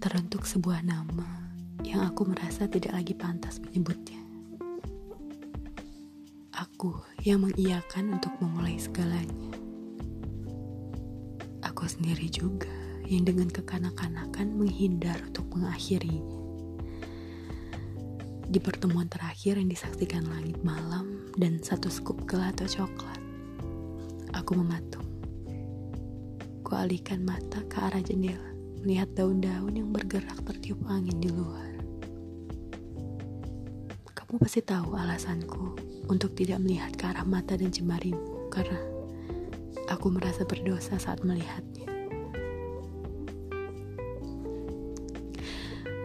teruntuk sebuah nama yang aku merasa tidak lagi pantas menyebutnya. Aku yang mengiyakan untuk memulai segalanya. Aku sendiri juga yang dengan kekanak-kanakan menghindar untuk mengakhirinya. Di pertemuan terakhir yang disaksikan langit malam dan satu skup gelato coklat, aku mematung. Kualihkan mata ke arah jendela melihat daun-daun yang bergerak tertiup angin di luar. Kamu pasti tahu alasanku untuk tidak melihat ke arah mata dan jemarimu karena aku merasa berdosa saat melihatnya.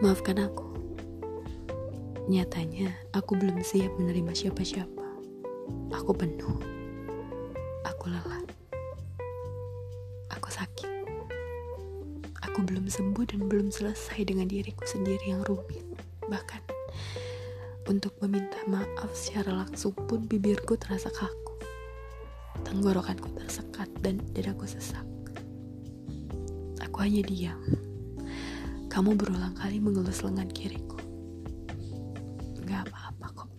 Maafkan aku. Nyatanya, aku belum siap menerima siapa-siapa. Aku penuh. Aku lelah. Aku sakit. Aku belum sembuh dan belum selesai dengan diriku sendiri yang rumit. Bahkan untuk meminta maaf secara langsung pun bibirku terasa kaku. Tenggorokanku tersekat dan dadaku sesak. Aku hanya diam. Kamu berulang kali mengelus lengan kiriku. Gak apa-apa kok.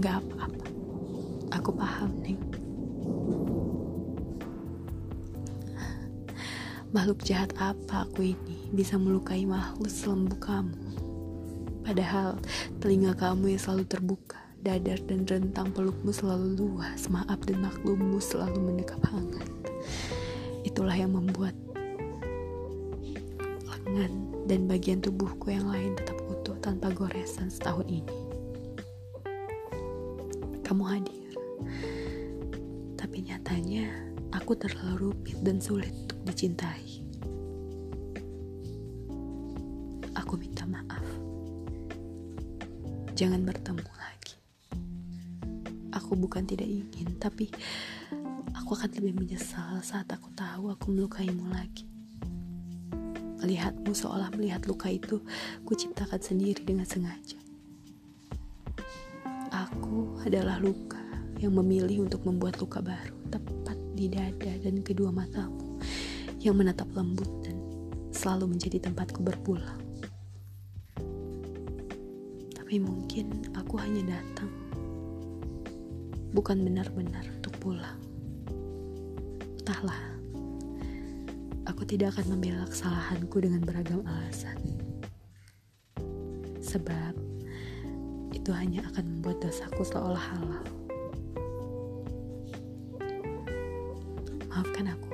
Gak apa-apa. Aku paham, Neng. Makhluk jahat apa aku ini bisa melukai makhluk selembut kamu? Padahal telinga kamu yang selalu terbuka, dadar dan rentang pelukmu selalu luas, maaf dan maklummu selalu mendekap hangat. Itulah yang membuat lengan dan bagian tubuhku yang lain tetap utuh tanpa goresan setahun ini. Kamu hadir, tapi nyatanya aku terlalu rumit dan sulit dicintai. Aku minta maaf. Jangan bertemu lagi. Aku bukan tidak ingin, tapi aku akan lebih menyesal saat aku tahu aku melukaimu lagi. Melihatmu seolah melihat luka itu kuciptakan sendiri dengan sengaja. Aku adalah luka yang memilih untuk membuat luka baru tepat di dada dan kedua matamu yang menatap lembut dan selalu menjadi tempatku berpulang. Tapi mungkin aku hanya datang, bukan benar-benar untuk pulang. Entahlah, aku tidak akan membela kesalahanku dengan beragam alasan. Sebab itu hanya akan membuat dosaku seolah halal. Maafkan aku.